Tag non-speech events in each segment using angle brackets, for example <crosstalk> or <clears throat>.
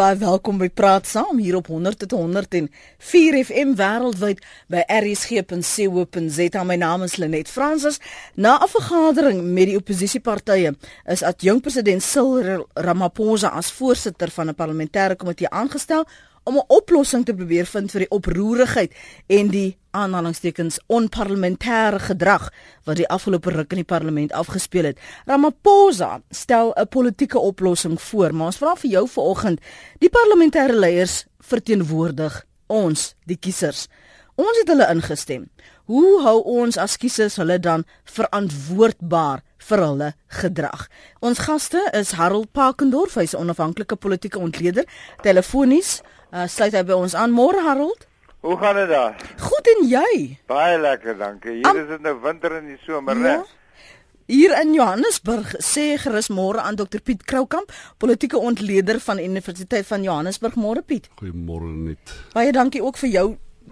Baie welkom by Praat Saam hier op 100 tot 104 FM wêreldwyd by rsg.co.za. My naam is Lenet Fransis. Na 'n vergadering met die oppositiepartye is adjunk president Cyril Ramaphosa as voorsitter van 'n parlementêre komitee aangestel om 'n oplossing te probeer vind vir die oproerigheid en die aanhalingstekens onparlementêre gedrag wat die afgelope ruk in die parlement afgespeel het. Ramaphosa stel 'n politieke oplossing voor, maar ons vra vir jou vanoggend, die parlementêre leiers verteenwoordig ons, die kiesers. Ons het hulle ingestem. Hoe hou ons as kiesers hulle dan verantwoordbaar vir hulle gedrag? Ons gaste is Harold Parkendorf, hy's 'n onafhanklike politieke ontleder, telefonies Uh, sluit hy by ons aan môre Harold? Hoe gaan dit daar? Goed en jy? Baie lekker, dankie. Hier Am is dit nou winter en die somer, ja? né? Hier in Johannesburg sê gerus môre aan Dr Piet Kroukamp, politieke ontleder van Universiteit van Johannesburg. Môre Piet. Goeiemôre net. Baie dankie ook vir jou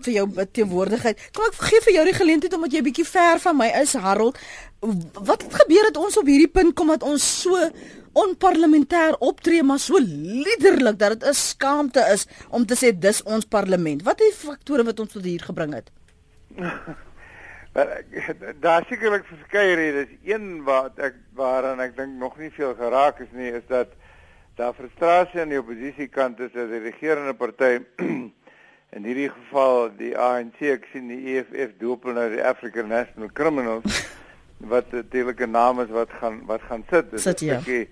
vir jou teenwoordigheid. Kom ek gee vir jou die geleentheid omdat jy bietjie ver van my is, Harold. Wat het gebeur dat ons op hierdie punt kom dat ons so onparlementêr optree maar so liderlik dat dit 'n skaamte is om te sê dis ons parlement. Wat is die faktore wat ons tot hier gebring het? <laughs> Daar sekerlik verskeie redes. Een wat ek waaraan ek dink nog nie veel geraak is nie, is dat daar frustrasie aan die oppositiekant is dat die regerende party <clears throat> in hierdie geval die ANC, ek sien die EFF doop nou die African National Criminals <laughs> wat natuurlik 'n naam is wat gaan wat gaan sit. Dit is 'n stukkie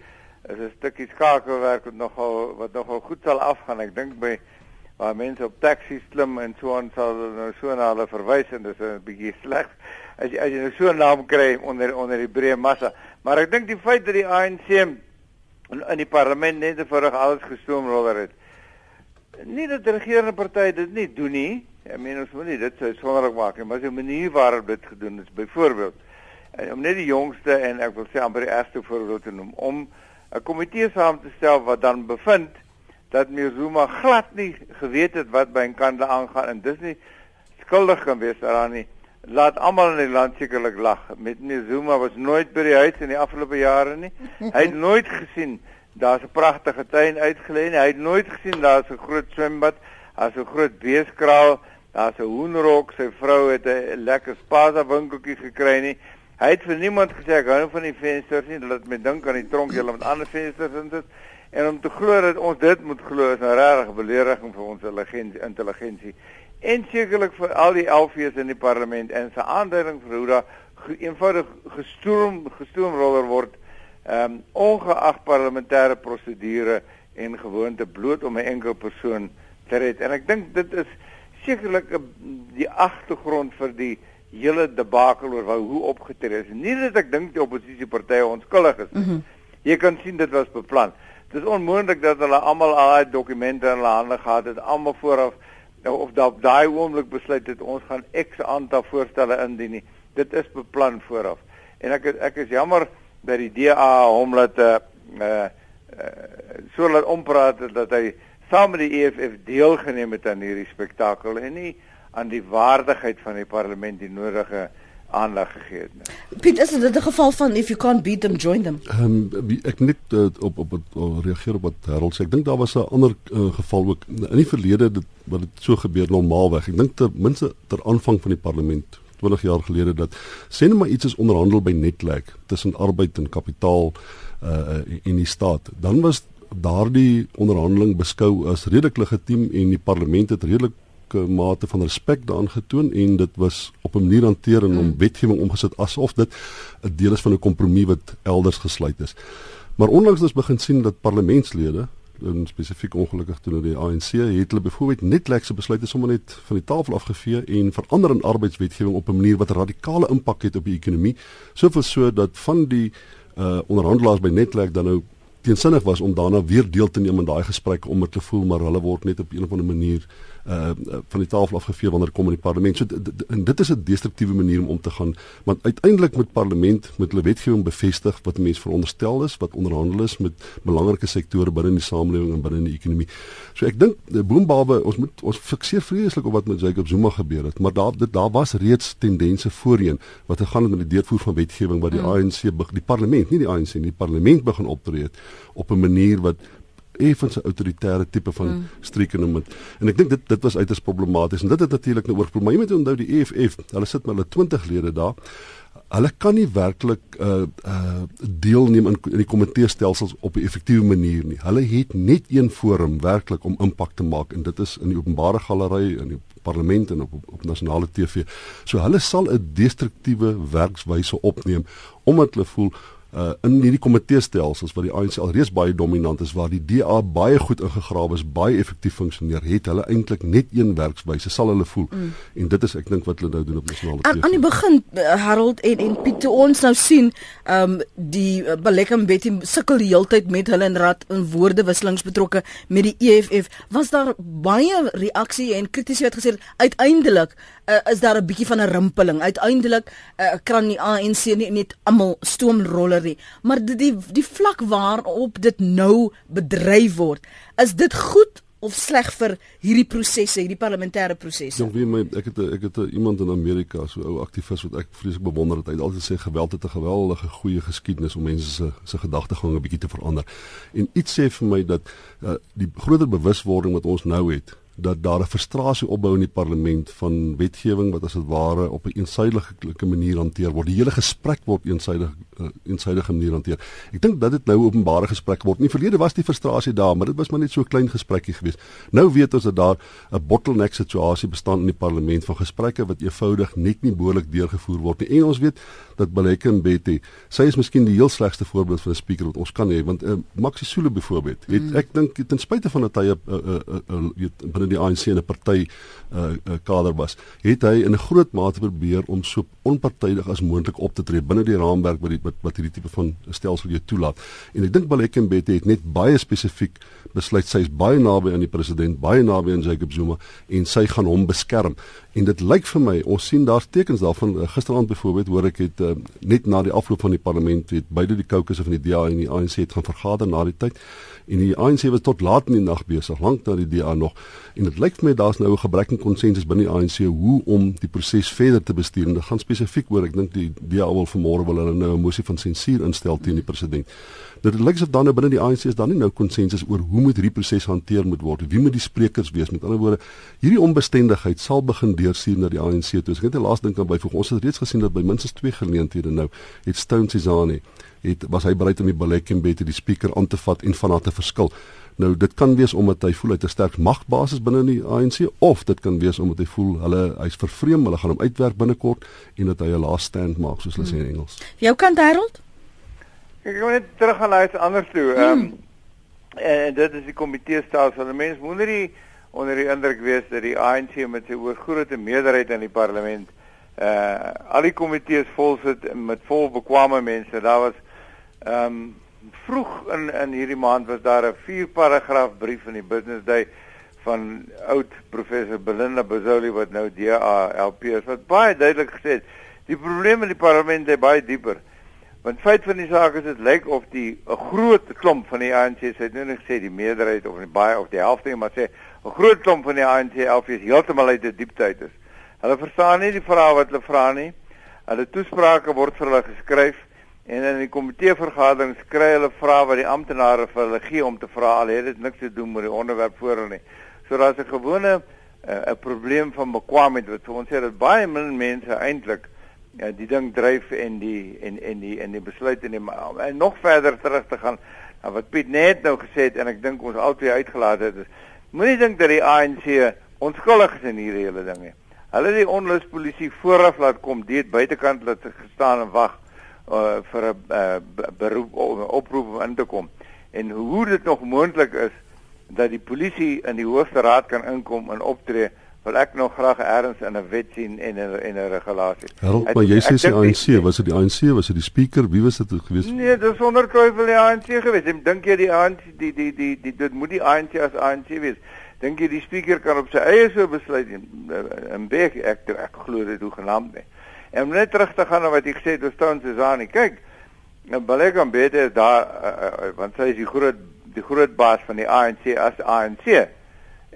is 'n stukkie skakelwerk wat nogal wat nogal goed sal afgaan. Ek dink by waar mense op taksies klim en so aan sal nou so na hulle verwys en dis 'n bietjie sleg as jy as jy nou so 'n naam kry onder onder die breë massa. Maar ek dink die feit dat die ANC in, in die parlement net vorig alles gestoomroller het. Nie dat die regerende party dit nie doen nie. Ek meen ons moet nie dit so sonderlik maak nie, maar die manier waarop dit gedoen is, byvoorbeeld om net die jongste en ek wil sê amper die eerste voorbeeld te noem om 'n komitee saam te stel wat dan bevind dat Mzuma glad nie geweet het wat by Nkandla aangaan en dis nie skuldig kan wees daaraan nie. Laat almal in die land sekerlik lag. Met Mzuma was nooit by die huis in die afgelope jare nie. <laughs> Hy het nooit gesien daar's 'n pragtige tuin uitgelê nie. Hy het nooit gesien daar's 'n groot swembad, daar's 'n groot beeskraal, daar's 'n hoenderhok. Sy vrou het 'n lekker spaza winkeltjie gekry nie. Hy het vir niemand gesê ek hou van die vensters nie, laat my dink aan die tronk julle met ander vensters in dit. En om te glo dat ons dit moet glo is 'n regte belediging vir ons intelligensie. En sekerlik vir al die elfies in die parlement en sy aanduiding vir hoe daar eenvoudig gestoom gestoomroller word, ehm um, ongeag parlementêre prosedure en gewoonte bloot om 'n enkel persoon te red. En ek dink dit is sekerlik die agtergrond vir die hele debakel oor wou hoe opgetree is. Nie dat ek dink die oppositiepartye onskuldig is nie. Mm -hmm. Jy kan sien dit was beplan. Dit is onmoontlik dat hulle almal al daai dokumente in hulle hande gehad het, almal vooraf nou of dat daai oomblik besluit het ons gaan X aantal voorstelle indien nie. Dit is beplan vooraf. En ek ek is jammer dat die DA hom laat uh uh so laat ompraat dat hy saam met die EFF deelgeneem het aan hierdie spektakel en nie aan die waardigheid van die parlement die nodige aandag gegee het. Piet, is dit 'n geval van if you can't beat them join them? Ehm um, ek net uh, op op op reageer op wat Harold sê. Ek dink daar was 'n ander uh, geval ook in die verlede dit wat dit so gebeur normaalweg. Ek dink ten minste ter aanvang van die parlement 20 jaar gelede dat sê net maar iets is onderhandel by Netlek tussen arbeid en kapitaal uh in die staat. Dan was daardie onderhandeling beskou as redelik legitiem en die parlement het redelik mate van respek daaraan getoon en dit was op 'n manier hanteer en om hmm. wetgewing omgesit asof dit 'n deel is van 'n kompromie wat elders gesluit is. Maar onlangs het ons begin sien dat parlementslede en spesifiek ongelukkig toe die ANC het hulle byvoorbeeld net lekse besluite sommer net van die tafel afgevee en verander in arbeidswetgewing op 'n manier wat radikale impak het op die ekonomie. Soveel so dat van die uh onderhandelaars by Netlek dan nou teensinnig was om daarna weer deel te neem in daai gesprekke om te voel maar hulle word net op 'n of ander manier uh van die tafel afgevee wanneer kom in die parlement. So en dit is 'n destruktiewe manier om om te gaan want uiteindelik moet parlement met hulle wetgewing bevestig wat mense veronderstel is wat onderhandel is met belangrike sektore binne die samelewing en binne die ekonomie. So ek dink die boombabe ons moet ons fikseer vreeslik op wat met Jacob Zuma gebeur het, maar daar dit daar was reeds tendense voorheen wat gegaan het met die deurvoer van wetgewing wat die hmm. ANC die parlement, nie die ANC nie, die parlement begin optree op 'n manier wat effens 'n autoritaire tipe van mm. streekenoemend. En ek dink dit dit was uiters problematies en dit het natuurlik nou oorgekom. Maar jy moet onthou die EFF, hulle sit met hulle 20 lede daar. Hulle kan nie werklik uh uh deelneem in, in die komitee stelsels op 'n effektiewe manier nie. Hulle het net een forum werklik om impak te maak en dit is in die openbare galery in die parlement en op op, op nasionale TV. So hulle sal 'n destruktiewe werkswyse opneem omdat hulle voel uh in hierdie komitee stelsels wat die ANC alreeds baie dominant is waar die DA baie goed ingegrawe is, baie effektief funksioneer, het hulle eintlik net een werkswyse sal hulle voel. Mm. En dit is ek dink wat hulle nou doen op nasionale TV. Aan die begin uh, Harold en en Piet toe ons nou sien um die uh, Belekem Betty sukkel die heeltyd met hulle in rad in woordewisselings betrokke met die EFF. Was daar baie reaksie en kritiese het gesê uiteindelik uh, is daar 'n bietjie van 'n rimpeling. Uiteindelik uh, kan die ANC nie net almal stoomroller nie, maar die die, die vlak waarop dit nou bedryf word, is dit goed of sleg vir hierdie prosesse, hierdie parlementêre prosesse? Ja, weet my, ek het ek het iemand in Amerika, so ou aktivis wat ek vreeslik bewonder het. Hy het altyd sê geweld het 'n geweldige goeie geskiedenis om mense se se gedagtegang 'n bietjie te verander. En iets sê vir my dat uh, die groter bewuswording wat ons nou het dat daar 'n frustrasie opbou in die parlement van wetgewing wat as dit ware op 'n eensidedige manier hanteer word. Die hele gesprek word eensidig uh, eensidige manier hanteer. Ek dink dat dit nou openbare gesprek word. In die verlede was die frustrasie daar, maar dit was maar net so 'n klein gesprekkie geweest. Nou weet ons dat daar 'n bottleneck situasie bestaan in die parlement van gesprekke wat eenvoudig net nie behoorlik deurgevoer word nie. En ons weet dat Baleka Betty, sy is miskien die heel slegste voorbeeld van 'n speaker wat ons kan hê, want uh, Maxi Sule byvoorbeeld, het mm. ek dink ten spyte van dat hy 'n uh, uh, uh, uh, weet binne die ANC 'n party uh, uh, kader was, het hy in 'n groot mate probeer om so onpartydig as moontlik op te tree binne die raamwerk wat die wat, wat hierdie tipe van stelsel jou toelaat. En ek dink Baleka Mbete het net baie spesifiek besluit sy is baie naby aan die president, baie naby aan Jacob Zuma en sy gaan hom beskerm. En dit lyk vir my, ons sien daar tekens daarvan uh, gisteraand byvoorbeeld hoor ek het uh, net na die afloop van die parlement het beide die caucus van die DA en die ANC het gaan vergader na die tyd en die ANC was tot laat in die nag besig, lank na die DA nog. En dit lyk vir my daar's nou 'n gebrek aan konsensus binne die ANC hoe om die proses verder te bestuur. En dit gaan spesifiek oor ek dink die DA wil vanmôre wil hulle nou 'n mosie van sensuur instel teen die president. Dit lyk asof dan nou binne die ANC is daar nie nou konsensus oor hoe moet hierdie proses hanteer moet word. Wie moet die sprekers wees? Met ander woorde, hierdie onbestendigheid sal begin deursuur na die ANC toe. Ek het net laas dink aan byvoeg. Ons het reeds gesien dat by minstens twee geleenthede nou het Stone Sizani het was hy bereid om die Balekembete die speaker aan te vat en van haar te verskil. Nou dit kan wees omdat hy voel hy het 'n sterk magbasis binne die ANC of dit kan wees omdat hy voel hulle hy's vervreem, hulle gaan hom uitwerk binnekort en dat hy 'n last stand maak soos hulle hmm. sê in Engels. Jou kant Harold? Ek wil net terug gaan na iets anders toe. Ehm um, en dit is die komitee stelsel. Mense moet nie onder die indruk wees dat die ANC met sy oorgrootste meerderheid in die parlement uh al die komitees vol sit met vol bekwame mense. Daar was Ehm um, vroeg in in hierdie maand was daar 'n vier paragraaf brief in die Business Day van oud professor Belinda Bazoli wat nou DALP is wat baie duidelik gesê het die probleem in die parlement is baie dieper. Want feit van die saak is dit lyk of die 'n groot klomp van die ANC sê nou nie gesê die meerderheid of die baie of die helfte nie maar sê 'n groot klomp van die ANC LPs heeltemal uit die diepte uit is. Hulle verstaan nie die vrae wat hulle vra nie. Hulle toesprake word vir hulle geskryf En in die komiteevergaderings kry hulle vrae wat die amptenare vir hulle gee om te vra al het dit niks te doen met die onderwerp voor hulle nie. So daar's 'n gewone eh, 'n uh, probleem van bekwaamheid wat ons sê dat baie min mense eintlik ja die ding dryf en die en en die en die besluit en die en nog verder terug te gaan na wat Piet net nou gesê het en ek dink ons albei uitgelaat het is moenie dink dat die ANC onskuldig is in hierdie hele ding nie. Hulle het die onluspolisie vooraf laat kom, dit buitekant laat gestaan en wag uh, vir 'n uh, beroep oproep om in te kom. En hoe dit nog moontlik is dat die polisie in die hoogste raad kan inkom en optree, wil ek nog graag eers in 'n wet sien en in 'n en 'n regulasie. Harold, maar jy sê die ANC, was dit die ANC, was dit die speaker, wie was dit geweest? Nee, dit is sonder twyfel die ANC geweest. Ek dink jy die ANC die die die die dit moet die ANC as ANC wees. Dink jy die speaker kan op sy eie so besluit en en ek ek, ek glo dit hoe genaamd nie. En om net terug te gaan na wat jy gesê het oor Stone Suzani. Kyk, nou Baleka Mbete is daar uh, uh, want sy is die groot die groot baas van die ANC as ANC.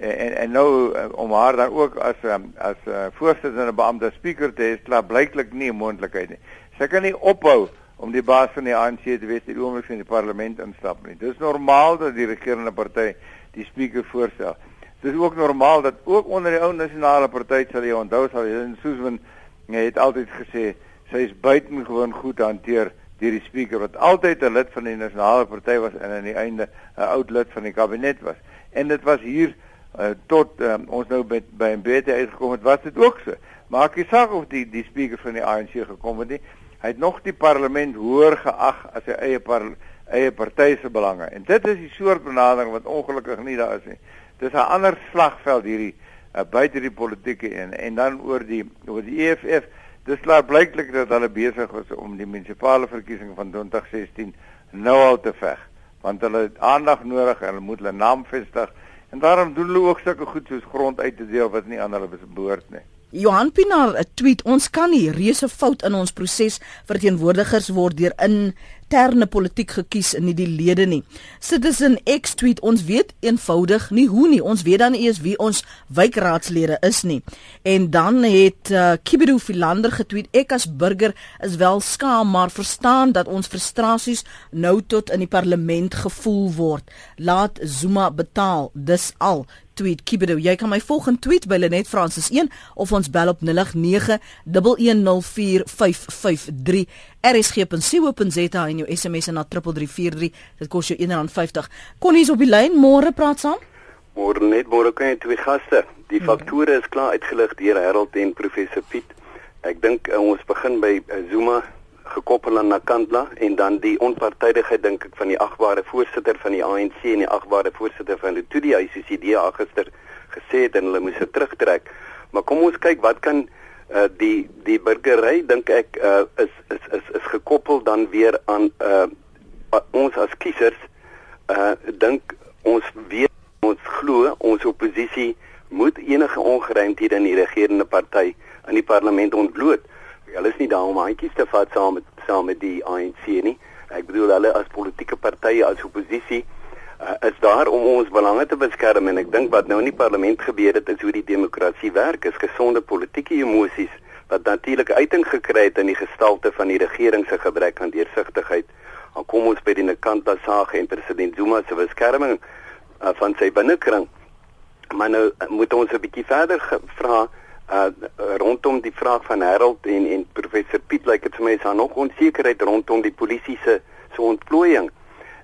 En en nou uh, om haar dan ook as um, as uh, voorsitter en beampte speaker te hê, is klaar blyklik nie 'n moontlikheid nie. Sy kan nie ophou om die baas van die ANC te wees die oomblik in die parlement instap nie. Dis normaal dat die regerende party die spreker voorstel. Dis ook normaal dat ook onder die ou nasionale party sal jy onthou sal jy Susan het altyd gesê sy is buitengewoon goed hanteer deur die spreker wat altyd 'n lid van die nasionale party was en aan die einde 'n oud lid van die kabinet was. En dit was hier uh, tot um, ons nou by by 'n BT uitgekom het, was dit ook so. Maar ek sê of die die spreker van die ANC gekom het nie. Hy het nog die parlement hoër geag as sy eie par, eie party se belange. En dit is die soort benadering wat ongelukkig nie daar is nie. Dis 'n ander slagveld hierdie uh, buite die politieke en en dan oor die oor die EFF Dis klaar blyklik dat hulle besig is om die munisipale verkiesing van 2016 nou al te veg, want hulle het aandag nodig en hulle moet hulle naam vestig en daarom doen hulle ook sulke goed soos grond uit te deel wat nie aan hulle behoort nie. Johan Pinaar tweet ons kan nie reuse fout in ons proses verteenwoordigers word deur in interne politiek gekies en nie die lede nie. Citizen X tweet ons weet eenvoudig nie hoe nie. Ons weet dan eers wie ons wijkraadslede is nie. En dan het uh, Kibiru Philander getweet ek as burger is wel skaam maar verstaan dat ons frustrasies nou tot in die parlement gevoel word. Laat Zuma betaal. Dis al tweet Kibido. Jy kan my volgende tweet by Lenet Francis 1 of ons bel op 0891104553 rsg.co.za en jou SMS na 3343. Dit kos jou R1.50. Konnie is op die lyn. Môre praat saam. Môre net môre kan jy twee gaste. Die ja. faktore is klaar uitgelig deur Harold en professor Piet. Ek dink uh, ons begin by uh, Zuma gekoppel aan Nakandla en dan die onpartydigheid dink ek van die agbare voorsitter van die ANC en die agbare voorsitter van die toe die ICCD gister gesê het en hulle moes dit terugtrek. Maar kom ons kyk wat kan uh, die die burgery dink ek uh, is, is is is gekoppel dan weer aan uh, ons as kiesers uh, dink ons weet ons glo ons oppositie moet enige ongeruimthede in die regerende party in die parlement ontbloot hulle is nie daar om handjies te vat saam met saam met die ANC nie. Ek bedoel hulle as politieke partye as oppositie uh, is daar om ons belange te beskerm en ek dink wat nou in die parlement gebeur het is hoe die demokrasie werk, is gesonde politieke emosies wat natuurlik uiting gekry het in die gestalte van die regering se gebrek aan deursigtigheid. Dan kom ons by die Nkandla saak en president Zuma se beskerming uh, van sy binnekring. Maar nou moet ons 'n bietjie verder vra uh rondom die vraag van Harold en en professor Piet lyk like dit vir my is daar nog onsekerheid rondom die polisie se so ontplooiing.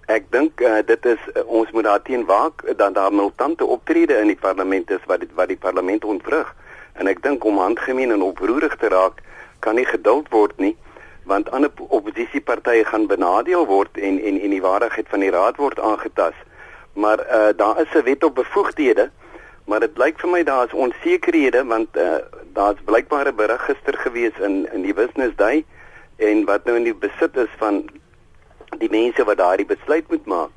Ek dink uh, dit is uh, ons moet daarteen waak dat daar militante optrede in die parlement is wat dit wat die parlement ontwrig. En ek dink om handgemeen en oproerig te raak kan nie geduld word nie want ander oppositiepartye gaan benadeel word en en en die waardigheid van die raad word aangetast. Maar uh daar is 'n wet op bevoegdhede maar dit blyk vir my daar is onsekerhede want uh, daar's blykbare berig gister gewees in in die Business Day. En wat nou in die besit is van die mense wat daardie besluit moet maak.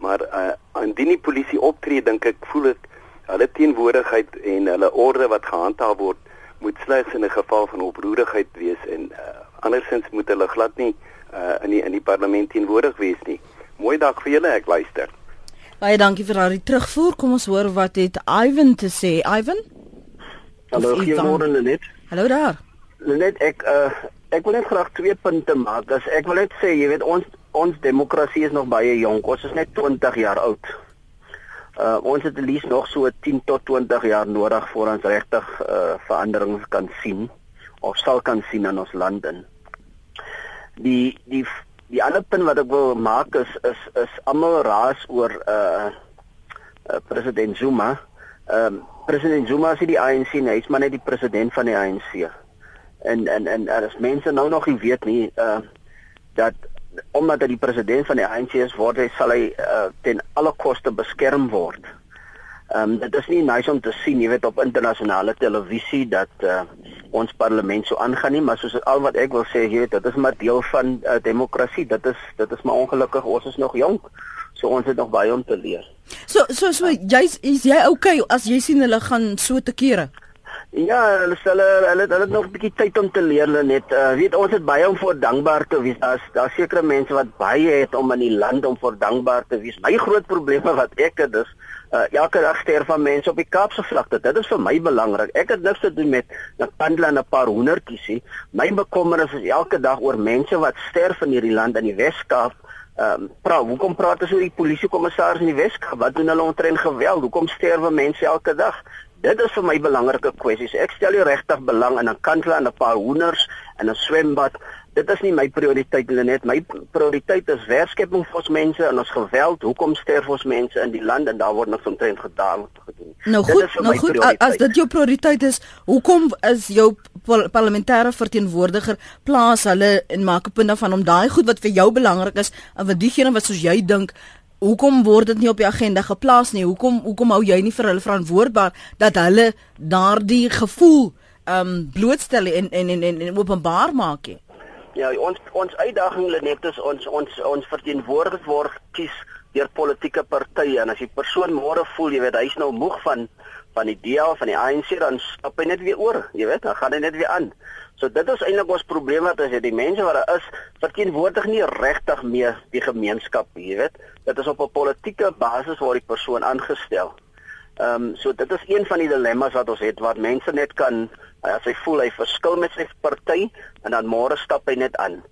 Maar uh, indien die polisie optree dink ek voel ek hulle teenwoordigheid en hulle orde wat gehandhaaf word moet slegs in 'n geval van oproerigheid wees en uh, andersins moet hulle glad nie uh, in die in die parlement teenwoordig wees nie. Mooi dag vir julle ek luister Baie dankie vir daardie terugvoer. Kom ons hoor wat het Ivan te sê. Ivan? Hallo, goeiemôre Lenet. Hallo daar. Lenet, ek uh ek wil net graag twee punte maak. As ek wil net sê, jy weet ons ons demokrasie is nog baie jonk. Ons is net 20 jaar oud. Uh ons het lees nog so 10 tot 20 jaar nodig voor ons regtig uh veranderings kan sien of sal kan sien in ons land in. Die die die ander punt wat ek wil maak is is is almal raas oor uh, uh president Zuma. Ehm um, president Zuma is die ANC, nee, hy's maar net die president van die ANC. En en en as mense nou nog nie weet nie uh dat omdat hy die president van die ANC is, word hy sal hy uh, ten alle koste beskerm word. Ehm um, dit is nie nice om te sien, jy weet op internasionale televisie dat uh, ons parlement so aangaan nie, maar soos al wat ek wil sê, jy weet, dit is maar deel van uh, demokrasie. Dit is dit is maar ongelukkig ons is nog jonk. So ons het nog baie om te leer. So so so jy's is jy okay as jy sien hulle gaan so te kere? Ja, hulle stel hulle hulle het nog 'n bietjie tyd om te leer net. Uh, weet ons het baie om voor dankbaar te wees. Daar's daar sekere mense wat baie het om in die land om voor dankbaar te wees. My groot probleme <laughs> wat ek het is Uh, elke dag sterf van mense op die Kaapse vlakte. Dit is vir my belangrik. Ek het niks te doen met 'n pandla en 'n paar hoendertjies nie. My bekommernis is elke dag oor mense wat sterf in hierdie land in die Wes-Kaap. Ehm um, praat, hoekom praat ons oor die polisiekommissaris in die Wes-Kaap? Wat doen hulle omtrent geweld? Hoekom sterf mense elke dag? Dit is vir my belangrike kwessies. Ek stel nie regtig belang in 'n kantla en 'n paar hoenders en 'n swembad dit is nie my prioriteit net my prioriteit is werkskepping vir ons mense en ons geweld hoekom sterf ons mense in die land en daar word nog omtrent gedaan gedoen nou goed nou goed as dit jou prioriteit is hoekom is jou parlementêre verteenwoordiger plaas hulle en maak 'n punt daarvan om daai goed wat vir jou belangrik is en wat diegene wat soos jy dink Hoekom word dit nie op die agenda geplaas nie? Hoekom hoekom hou jy nie vir hulle verantwoordbaar dat hulle daardie gevoel ehm um, blootstel en en en en openbaar maak nie? Ja, ons ons uitdaging net is ons ons ons verteenwoordig word kies deur politieke partye en as die persoon môre voel jy weet hy's nou moeg van van die DA van die ANC dan stap hy net weer oor, jy weet, dan gaan hy net weer aan. So dit is eintlik ons probleem wat as jy die mense wat daar is verteenwoordig nie regtig meer die gemeenskap, jy weet. Dit is op 'n politieke basis waar die persoon aangestel. Ehm um, so dit is een van die dilemma's wat ons het wat mense net kan as hy voel hy verskil met sy party en dan môre stap hy net aan.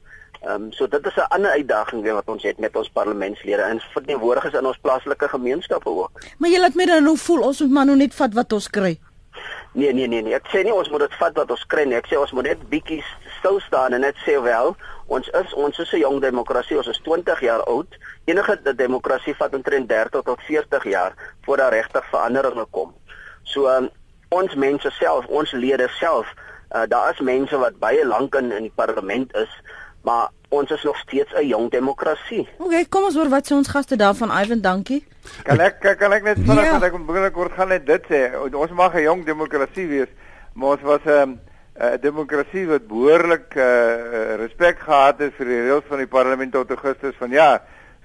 Ehm um, so dit is 'n ander uitdaging weer wat ons het met ons parlementslede en verteenwoordigers in ons plaaslike gemeenskappe ook. Maar jy laat my dan nou voel ons moet maar nou net vat wat ons kry. Nee nee nee nee, ek sê nie ons moet dit vat wat ons kry nie. Ek sê ons moet net bietjie stil staan en net sê wel, ons is ons is 'n jong demokrasie, ons is 20 jaar oud. Enige demokrasie vat omtrent 30 tot 40 jaar voordat regtig veranderinge kom. So um, ons mense self, ons lede self, uh, daar is mense wat baie lank in in die parlement is, maar ons is nog steeds 'n jong demokrasie. OK, kom ons hoor wat sê ons gaste daarvan. Ivan, dankie. Kan ek kan ek net vinnig ja. ek begin ek kort gaan net dit sê. Ons mag 'n jong demokrasie wees, maar ons was 'n um, 'n demokrasie wat behoorlik uh, respek gehad het vir die reëls van die parlement tot Augustus van jaar.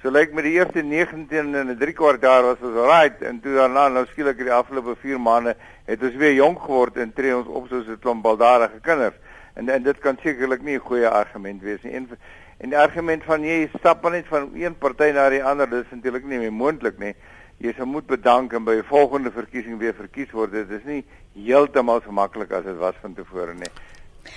So lyk met die eerste 19 en 'n 3 kwart jaar was ons alright en toe daarna nou skielik die afgelope 4 maande het ons weer jonk geword en tree ons op soos 'n klomp baldadige kinders. En en dit kan sekerlik nie 'n goeie argument wees nie. En en die argument van jy stap maar net van een party na die ander, dis natuurlik nie meer moontlik nie. Jy sou moet bedank en by die volgende verkiesing weer verkies word. Dit is nie heeltemal so maklik as dit was van tevore nie.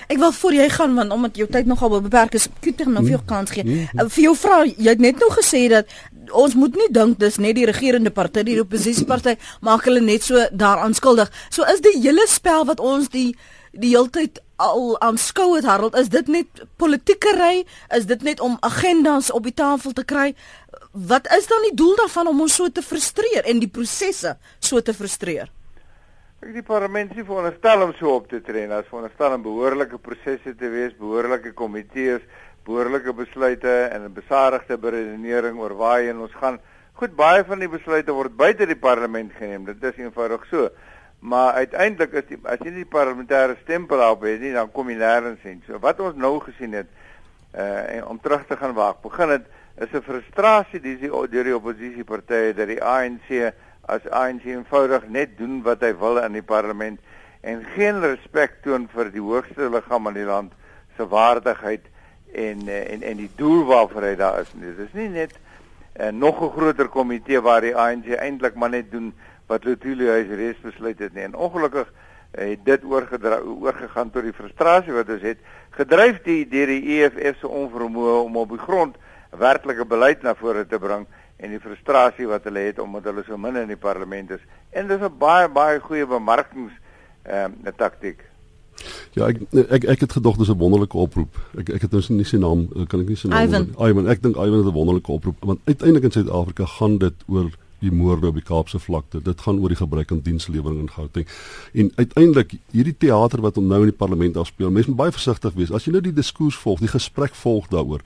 Ek wil voor jy gaan want omdat jou tyd nogal beperk is, kyk net nou vir jou kans gee. Mm -hmm. Vir jou vrou, jy het net nou gesê dat ons moet nie dink dis net die regerende party, die oppositieparty maak hulle net so daaraan skuldig. So is die hele spel wat ons die die heeltyd al aanskou het Harold, is dit net politiekery? Is dit net om agendas op die tafel te kry? Wat is dan die doel daarvan om ons so te frustreer en die prosesse so te frustreer? Ek die parlement sê veronderstel om so op te tree, as veronderstel om behoorlike prosesse te wees, behoorlike komitees, behoorlike besluite en 'n besadigde beredenering oor waarheen ons gaan. Goed, baie van die besluite word buite die parlement geneem. Dit is eenvoudig so. Maar uiteindelik is die as jy nie die parlementêre stempel op het nie, dan kom jy nêrens heen. So wat ons nou gesien het, uh om terug te gaan waar begin het, is 'n frustrasie die deur die oppositiepartye dat die ANC as ANC eenvoudig net doen wat hy wil in die parlement en geen respek toon vir die hoogste liggaam in die land se waardigheid en eh, en en die doel waarvoor hy daar is. Dit is nie net 'n uh, eh, nog 'n groter komitee waar die ANC eintlik maar net doen wat Lotulio huis reeds besluit het nie. En ongelukkig uh, het dit oorgedra oorgegaan tot die frustrasie wat ons het gedryf die deur die EFF se onvermoë om op die grond werklike beleid na vore te bring en die frustrasie wat hulle het omdat hulle so min in die parlement is. En dis 'n baie baie goeie bemarkings ehm um, taktik. Ja, ek ek ek het gedog dis 'n wonderlike oproep. Ek ek het nou nie sy naam kan ek nie sy naam Ivan. Ivan, ek dink Ivan het 'n wonderlike oproep want uiteindelik in Suid-Afrika gaan dit oor die moorde op die Kaapse vlakte. Dit gaan oor die gebruik van dienslewering in Gauteng. En uiteindelik hierdie teater wat om nou in die parlement afspeel, mense moet baie versigtig wees. As jy nou die diskurs volg, die gesprek volg daaroor,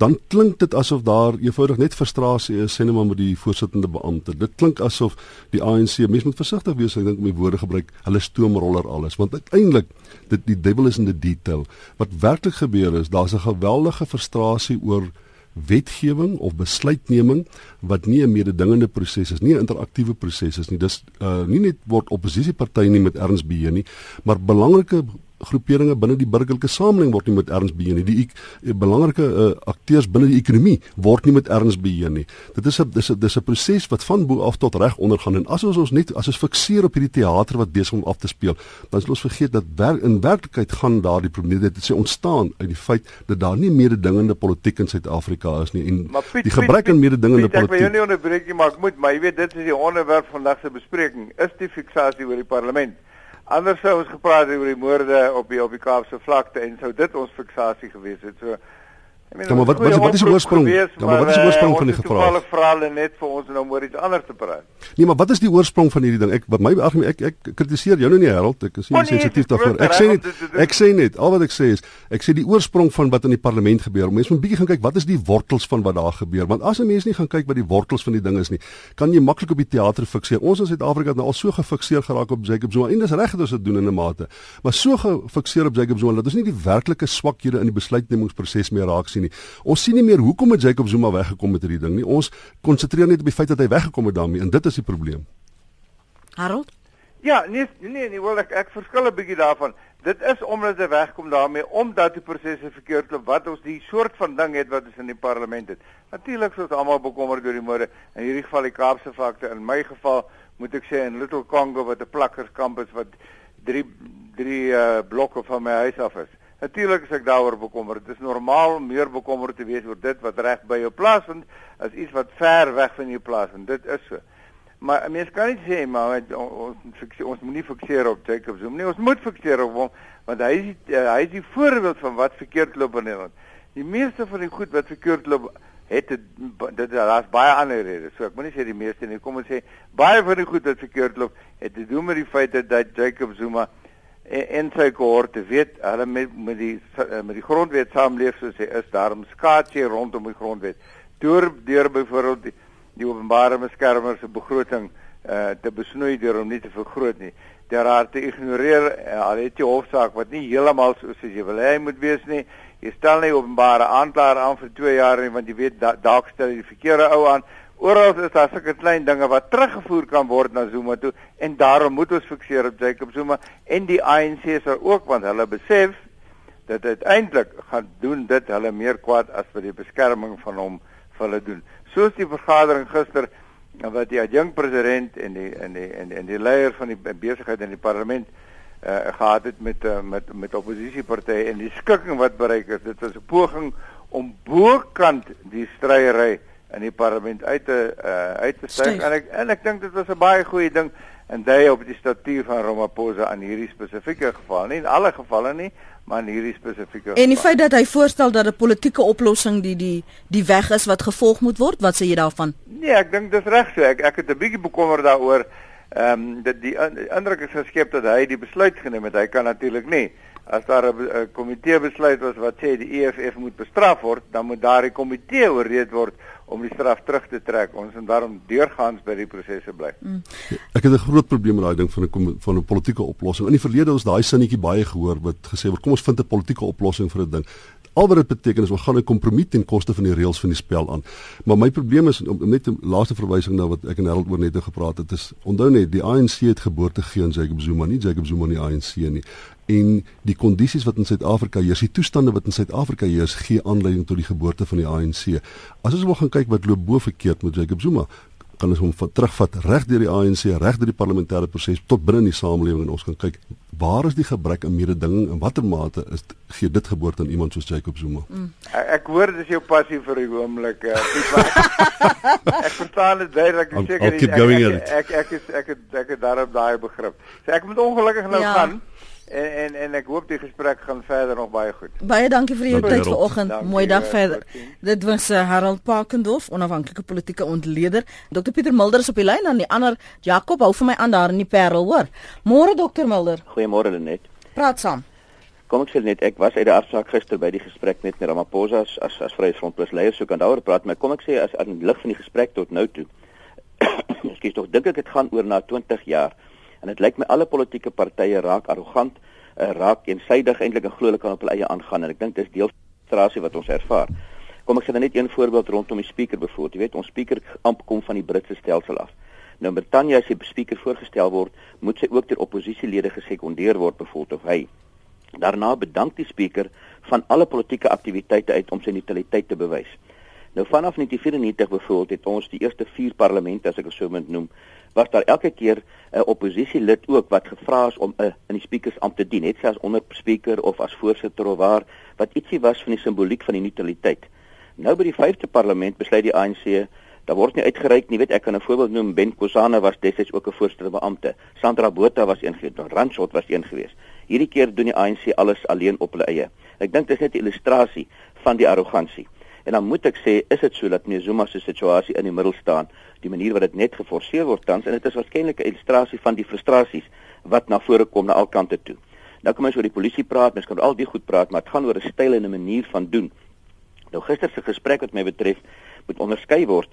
dan klink dit asof daar eenvoudig net frustrasie is sê net maar met die voorsittende beampte. Dit klink asof die ANC, mense moet versigtig wees ek dink om die woorde gebruik, hulle stoomroller alles, want uiteindelik dit die devil is in the detail. Wat werklik gebeur is, daar's 'n geweldige frustrasie oor wetgewing of besluitneming wat nie 'n mededingende proses is nie, 'n interaktiewe proses is nie. Dis uh nie net word oppositiepartye nie met erns beheer nie, maar belangrike groeperinge binne die burgerlike samelewing word nie met erns beheer nie. Die, die belangrike uh, akteurs binne die ekonomie word nie met erns beheer nie. Dit is 'n dis 'n dis 'n proses wat van bo af tot reg ondergaan en as ons ons net as ons fikseer op hierdie teater wat besig om af te speel, dan is ons vergeet dat wer, in werklikheid gaan daardie probleme dit sê ontstaan uit die feit dat daar nie mededingende politiek in Suid-Afrika is nie en Piet, die gebrek aan mededingende Piet, politiek. Ek wil jou nie onderbreek nie, maar ek moet, maar jy weet dit is die onderwerp van vandag se bespreking, is die fiksasie oor die parlement. Anders sou ons gepraat het oor die moorde op die op die Kaapse vlakte en sou dit ons fiksasie gewees het. So Ja, maar wat wat, wat is die oorsprong? Gewees, ja, maar wat is die oorsprong van die gevraag? Toevallig vra hulle net vir ons nou oor iets anders te praat. Nee, maar wat is die oorsprong van hierdie ding? Ek wat my argument ek ek kritiseer jou nou nie Harold, ek is nie oh, nee, sensitief daarvoor. Ek sê net ek sê net al wat ek sê is ek sê die oorsprong van wat in die parlement gebeur. Mense moet bietjie gaan kyk wat is die wortels van wat daar gebeur? Want as 'n mens nie gaan kyk wat die wortels van die ding is nie, kan jy maklik op die teater fikseer. Ons in Suid-Afrika het nou al so gefikseer geraak op Jacob Zuma en dis reg dat ons dit doen in 'n mate. Maar so gefikseer op Jacob Zuma dat ons nie die werklike swakhede in die besluitnemingsproses meer raak sien nie. Ons sien nie meer hoekom het Jacob Zuma weggekom met hierdie ding nie. Ons konsentreer net op die feit dat hy weggekom het daarmee en dit is die probleem. Harold? Ja, nee nee nee, wel ek ek verskil 'n bietjie daarvan. Dit is omdat hy wegkom daarmee omdat die prosesse verkeerd loop wat ons die soort van ding het wat ons in die parlement het. Natuurlik is ons almal bekommerd oor die moorde in hierdie geval die Kaapse fakte in my geval moet ek sê in Little Congo wat 'n plakkerskamp is wat 3 3 uh, blokke van my huis af is. Natuurlik is ek daaroor bekommerd. Dit is normaal om meer bekommerd te wees oor dit wat reg by jou plaas vind as iets wat ver weg van jou plaas vind. Dit is so. Maar mense kan nie sê maar ons ons, ons moet nie fikseer op Jacob Zuma nie. Ons moet fikseer op hom want hy is die, uh, hy is die voorbeeld van wat verkeerd loop in Nederland. Die meeste van die goed wat verkeerd loop het dit daar's baie ander redes. So ek moet nie sê die meeste nie. Kom ons sê baie van die goed wat verkeerd loop het te doen met die feit dat Jacob Zuma en, en sy kohorte weet hulle met met die met die grondwet saamleef soos hy is daarom skaats jy rondom die grondwet. Deur deur byvoorbeeld die, die openbare beskermer se begroting uh, te besnoei deur hom nie te vergroot nie. Deur haar te ignoreer uh, al het jy hofsaak wat nie heeltemal soos jy wil hy moet wees nie jy stel nie openbare aanklaer aan vir 2 jaar nie want jy weet dalk da, stel jy die verkeerde ou aan Oral is daar sulke klein dinge wat teruggevoer kan word na Zuma toe en daarom moet ons fikseer op Jacob Zuma en die ANC sal ook want hulle besef dat uiteindelik gaan doen dit hulle meer kwaad as vir die beskerming van hom vir hulle doen. Soos die vergadering gister wat die adjunk president en die en die en die, en die leier van die besigheid in die parlement uh, gehad het met uh, met met oppositiepartye en die skikking wat bereik is. Dit was 'n poging om bokant die stryery in die parlement uit te uh, uit te styg en ek en ek dink dit was 'n baie goeie ding en daai op die statuur van Ramaphosa aan hierdie spesifieke geval. Nie in alle gevalle nie maar in hierdie spesifieke En die feit dat hy voorstel dat 'n politieke oplossing die die die weg is wat gevolg moet word wat sê jy daarvan? Nee ek dink dis reg so ek ek het 'n bietjie bekommer daaroor ehm um, dat die indruk is geskep dat hy die besluit geneem het. Hy kan natuurlik nie as daar 'n komitee besluit was wat sê die EFF moet bestraf word dan moet daardie komitee oorreed word om die straf terug te trek. Ons moet daarom deurgaans by die prosesse bly. Mm. Ek het 'n groot probleem met daai ding van 'n van 'n politieke oplossing. In die verlede ons daai sinnetjie baie gehoor wat gesê word kom ons vind 'n politieke oplossing vir 'n ding. Al wat dit beteken is ons gaan 'n kompromie ten koste van die reëls van die spel aan. Maar my probleem is om net 'n laaste verwysing na wat ek en Harold oor net gepraat het is onthou net die ANC het geboorte gegee aan Jacob Zuma, nie Jacob Zuma nie ANC nie en die kondisies wat in Suid-Afrika heers, die toestande wat in Suid-Afrika heers, gee aanleiding tot die geboorte van die ANC. As ons wil gaan kyk wat loop bo verkeerd met Jacob Zuma, kan ons hom terugvat reg deur die ANC, reg deur die parlementêre proses tot binne in die samelewing en ons kan kyk waar is die gebrek aan mededinging en watter mate is gee dit geboorte aan iemand soos Jacob Zuma. Mm. Ek, ek hoor dis jou passie vir die oomblik, uh, <laughs> ek verstaan dit duidelik, ek seker ek, ek, ek ek is ek het ek het daarop daai begrip. So ek moet ongelukkig nou ja. gaan. En en en ek hoop die gesprek gaan verder nog baie goed. Baie dankie vir jou tyd vanoggend. Mooi dag verder. Dit was uh, Harold Parkendorf, onafhanklike politieke ontleder. Dr Pieter Mulder is op die lyn aan die ander Jakob hou vir my aan daar in die Parel, hoor. Môre Dr Mulder. Goeiemôre Lenet. Praat saam. Kom ek sê net ek was uit die afsaak gister by die gesprek met Ramaphosa as as, as Vryheidsfront plus leier so kan daaroor praat, maar kom ek sê as aan lig van die gesprek tot nou toe. <coughs> Ekskuus tog dink ek dit gaan oor na 20 jaar en dit lyk my alle politieke partye raak arrogant, uh, raak eensydig eintlik en glo hulle kan op hulle eie aangaan en ek dink dis deel frustrasie wat ons ervaar. Kom ek sê net een voorbeeld rondom die speaker byvoorbeeld. Jy weet, ons speaker amp kom van die Britse stelsel af. Nou Britannia as die speaker voorgestel word, moet sy ook deur oppositielede gesekondeer word byvoorbeeld of hy Daarna bedank die spreker van alle politieke aktiwiteite uit om sy neutraliteit te bewys. Nou vanaf 1994 byvoorbeeld het ons die eerste 4 parlemente as ek dit sou moet noem, was daar elke keer 'n oppositielid ook wat gevra is om 'n uh, in die sprekersampt te dien, net sê as onderspreker of as voorsitter of waar wat ietsie was van die simboliek van die neutraliteit. Nou by die 5de parlement besluit die ANC Daar word nie uitgereik nie, weet ek kan 'n voorbeeld noem, Ben Kosana was destyds ook 'n voorsitter beampte. Sandra Botha was een gewees, Randshot was een gewees. Hierdie keer doen die ANC alles alleen op hulle eie. Ek dink dit is net 'n illustrasie van die arrogansie. En dan moet ek sê, is dit so dat meneer Zuma se situasie in die middel staan, die manier wat dit net geforseer word tans en dit is waarskynlik 'n illustrasie van die frustrasies wat na vore kom na al kante toe. Nou kom ons oor die polisie praat, mens kan al die goed praat, maar dit gaan oor 'n styl en 'n manier van doen. Nou gister se gesprek wat my betref, moet onderskei word.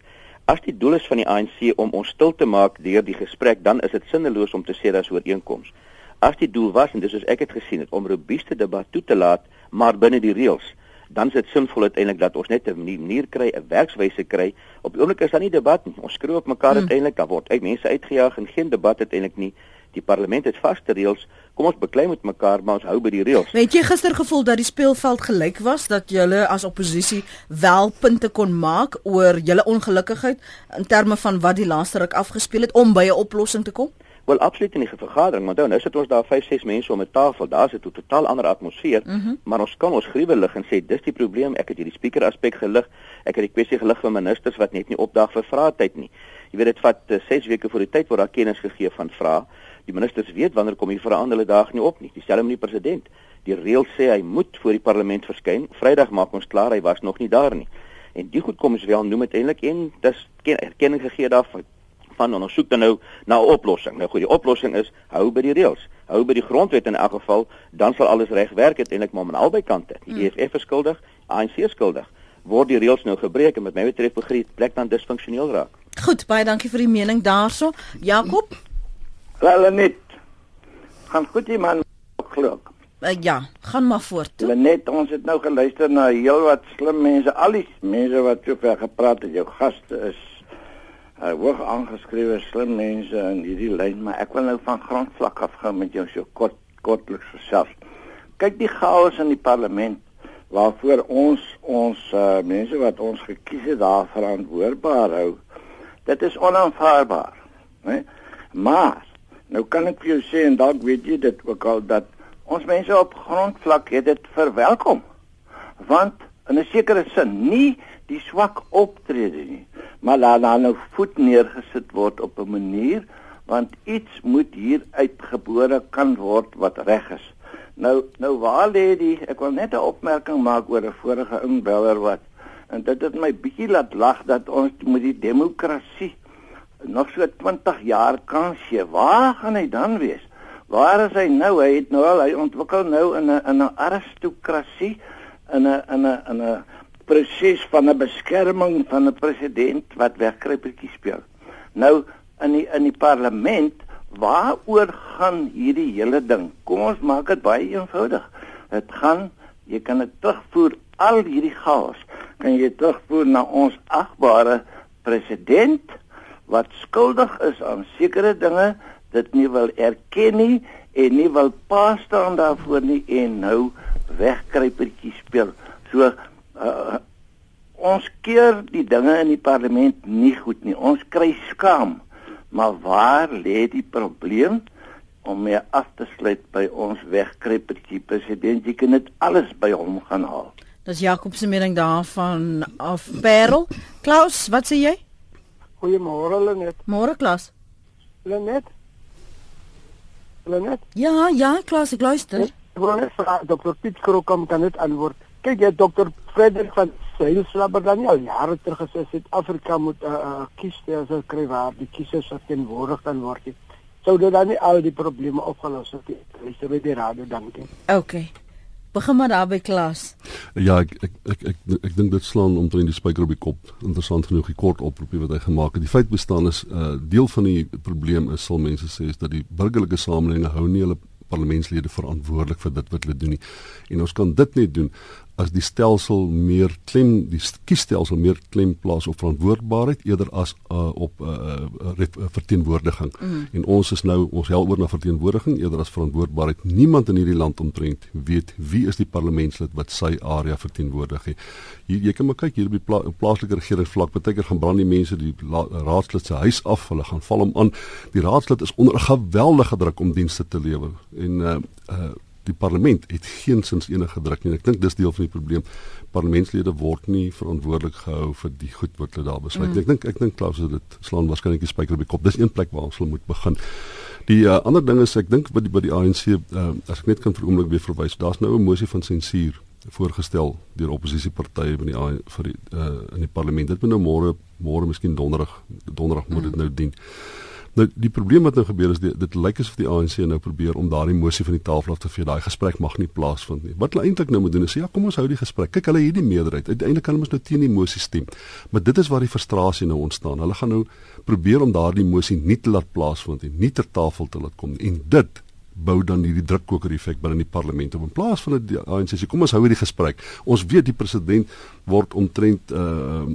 As die doel is van die ANC om ons stil te maak deur die gesprek, dan is dit sinneloos om te sê daar's ooreenkomste. As die doel was en dis soos ek dit gesien het om robuuste debat toe te laat, maar binne die reëls, dan is dit sinvol uiteindelik dat ons net 'n manier kry, 'n werkswyse kry. Op die oomblik is daar nie debat nie. Ons skreeu op mekaar hmm. uiteindelik, daar word uit mense uitgejaag en geen debat uiteindelik nie. Die parlement het vaste reëls. Kom ons beklei met mekaar, maar ons hou by die reëls. Het jy gister gevoel dat die speelveld gelyk was dat julle as oppositie wel punte kon maak oor julle ongelukkigheid in terme van wat die laaste ruk afgespeel het om by 'n oplossing te kom? Wel absoluut in die vergadering, maar nou sit ons daar 5, 6 mense om 'n tafel. Daar's 'n totaal ander atmosfeer, mm -hmm. maar ons kan ons gruwe lig en sê dis die probleem. Ek het hierdie speaker aspek gelig. Ek het die kwessie gelig van ministers wat net nie opdag vir vrae tyd nie. Jy weet dit vat 6 uh, weke voor die tyd word daar kennis gegee van vrae. Die ministers weet wanneer kom hier vrae aan hulle daag nie op nie. Dieselfde met die president. Die reël sê hy moet voor die parlement verskyn. Vrydag maak ons klaar hy was nog nie daar nie. En die goed kom is wel noem uiteindelik en dis erkenning gegee daarvan van en ons soek dan nou na 'n oplossing. Nou goed, die oplossing is hou by die reëls. Hou by die grondwet in elk geval, dan sal alles reg werk uiteindelik maar aan albei kante. Die hmm. EFF is skuldig, ANC is skuldig. Word die reëls nou gebreek en met my betref begin plek dan disfunksioneel raak. Goed, baie dankie vir die mening daarso. Jakob? Wel net. Gaan goed die man geluk. Uh, ja, gaan maar voort. Toe. Net ons het nou geluister na heelwat slim mense, al die mense wat so ver gepraat het. Jou gaste is uh, hoog aangeskrewe slim mense in hierdie lyn, maar ek wil nou van grondvlak af gaan met jou so kort kortliks gesels. Kyk die chaos in die parlement waarvoor ons ons uh, mense wat ons gekies het daar verantwoordbaar hou. Dit is onaanvaarbaar, né? Maar nou kan ek vir jou sê en dalk weet jy dit ook al dat ons mense op grondvlak het dit verwelkom. Want in 'n sekere sin nie die swak optrede nie maar laat dan nou voet neergesit word op 'n manier want iets moet hier uitgebore kan word wat reg is. Nou nou waar lê die ek wil net 'n opmerking maak oor 'n vorige inbeller wat en dit het my bietjie laat lag dat ons met die demokrasie nog so 20 jaar kans gee. Waar gaan hy dan wees? Waar is hy nou? Hy het nou al hy ontwikkel nou in 'n in 'n aristokrasie in 'n in 'n in 'n proses van 'n beskerming van 'n president wat wegkruipertjie speel. Nou in die in die parlement, waaroor gaan hierdie hele ding? Kom ons maak dit baie eenvoudig. Dit gaan jy kan dit terugvoer al hierdie chaos kan jy terugvoer na ons agbare president wat skuldig is aan sekere dinge dit nie wil erken nie en nie wil pa staan daarvoor nie en nou wegkruipertjie speel. So ons keer die dinge in die parlement nie goed nie. Ons kry skaam. Maar waar lê die probleem om mee af te sluit by ons wegkruipertjie president? Jy kan dit alles by hom gaan haal. Dis Jakob se mening daarvan af Parel. Klaus, wat sê jy? Goeiemôre Lenet. Môre Klaus. Lenet. Lenet. Ja, ja, Klaus, ek luister. Ek wil net vra Dr. Piet Krokom kan dit antwoord. Kyk jy Dr. Frederik van Seinslabber dan al jare terug gesê Suid-Afrika moet 'n uh, uh, kiesstelsel kry waar die kiesers verteenwoordig kan word. Sou dit dan nie al die probleme opgelos het nie? Dis baie die radio dankie. OK. Begin maar daar by klas. Ja, ek ek ek ek, ek, ek dink dit slaan omtrent die spyker op die kop. Interessant genoeg die kort oproepie wat hy gemaak het. Die feit bestaan is 'n uh, deel van die probleem is sal mense sê is dat die burgerlike samelewing hou nie hulle parlementslede verantwoordelik vir dit wat hulle doen nie. En ons kan dit net doen as die stelsel meer klem die kiesstelsel meer klem plaas op verantwoordbaarheid eerder as uh, op uh, uh, uh, verteenwoordiging. Mm. En ons is nou ons hel oor na verteenwoordiging eerder as verantwoordbaarheid. Niemand in hierdie land omtrent weet wie is die parlementslid wat sy area verteenwoordig. Hier jy kan maar kyk hier op die pla plaaslike regering vlak, baie keer gaan brand die mense die raadslid se huis af, hulle gaan val hom aan. Die raadslid is onder 'n geweldige druk om dienste te lewer. En uh, uh die parlement het geensins enige druk nie. Ek dink dis deel van die probleem. Parlementslede word nie verantwoordelik gehou vir die goed wat hulle daar besluit. Mm. Ek dink ek dink Klaus het dit slaan waarskynlik die spyker op die kop. Dis een plek waar ons moet begin. Die uh, ander ding is ek dink by die by die ANC uh, eh, as ek net kan vir oomblik weer verwys. Daar's nou 'n mosie van sensuur voorgestel deur oppositiepartye in die vir die uh, in die parlement. Dit moet nou môre môre miskien donderdag donderdag moet dit mm. nou dien. Nou die probleem wat nou gebeur is die, dit lyk asof die ANC nou probeer om daardie mosie van die tafel af te vee. Daai gesprek mag nie plaasvind nie. Wat hulle eintlik nou moet doen is ja, kom ons hou die gesprek. Kyk, hulle het die meerderheid. Uiteindelik kan hulle mos nou teen die mosie stem. Maar dit is waar die frustrasie nou ontstaan. Hulle gaan nou probeer om daardie mosie nie te laat plaasvind en nie ter tafel te laat kom nie. En dit bou dan hierdie drukkoker effek binne die parlement op in plaas van die ANC sê kom ons hou hierdie gesprek. Ons weet die president word omtrent uh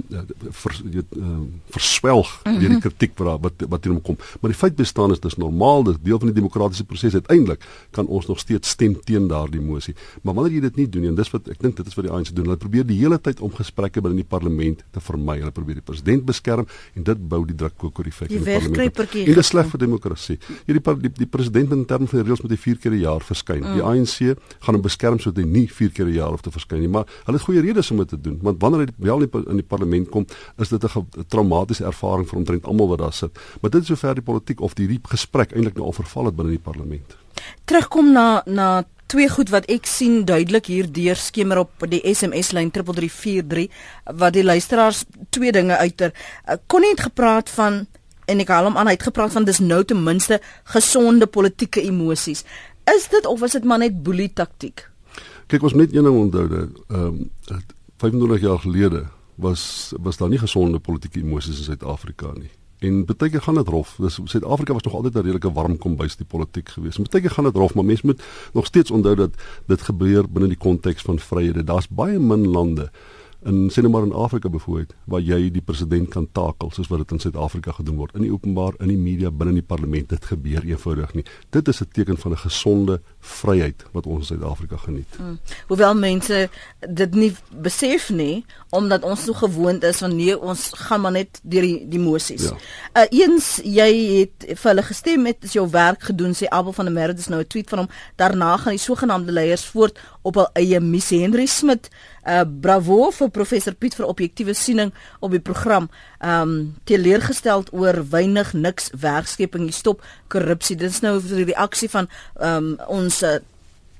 vers, uh, verswelg -hmm. deur die kritiek wat wat wat teen hom kom. Maar die feit bestaan is dis normaal, dis deel van die demokratiese proses. Uiteindelik kan ons nog steeds stem teen daardie mosie. Maar wanneer jy dit nie doen nie, en dis wat ek dink dit is wat die ANC doen. Hulle probeer die hele tyd om gesprekke binne die parlement te vermy. Hulle probeer die president beskerm en dit bou die drukkoker effek in die parlement. En dit is sleg vir demokrasie. Hierdie die, die, die president in terme van die reëls moet hy 4 keer 'n jaar verskyn. Mm. Die ANC gaan hom beskerm sodat hy nie 4 keer 'n jaar hoef te verskyn nie, maar hulle het goeie redes om dit te doen want wanneer hy wel in die parlement kom, is dit 'n traumatiese ervaring vir omtrent almal wat daar sit. Maar dit is sover die politiek of die gesprek eintlik nou al verval het binne die parlement. Terugkom na na twee goed wat ek sien duidelik hier deur skemer op die SMS lyn 3343 wat die luisteraars twee dinge uiter eh, kon nie gepraat van en ek haal hom aan hy het gepraat van dis nou ten minste gesonde politieke emosies. Is dit of is dit maar net boelie taktiek? Kyk ons net een ding onthou dat ehm um, 25 jaar gelede was was daar nie gesonde politieke emosies in Suid-Afrika nie. En baie keer gaan dit rof. Dis Suid-Afrika was nog altyd 'n redelike warm kombuis die politiek geweest. Baie keer gaan dit rof, maar mense moet nog steeds onthou dat dit gebeur binne die konteks van vryhede. Daar's baie min lande in sê net maar in Afrika byvoorbeeld waar jy die president kan takel soos wat dit in Suid-Afrika gedoen word. In die openbaar in die media binne die parlement dit gebeur eenvoudig nie. Dit is 'n teken van 'n gesonde vryheid wat ons in Suid-Afrika geniet. Hmm. hoewel mense dit nie besef nie omdat ons so gewoond is van nee ons gaan maar net deur die die emosies ja. uh, eens jy het vir hulle gestem het is jou werk gedoen sê Abel van der Merwe dis nou 'n tweet van hom. Daarna gaan die sogenaamde leiers voort op hul eie missie. Henry Smit uh, bravo vir professor Piet vir objektiewe siening op die program. Ehm um, teleurgesteld oor weinig niks werkskepping, stop korrupsie. Dit is nou die reaksie van ehm um, ons uh,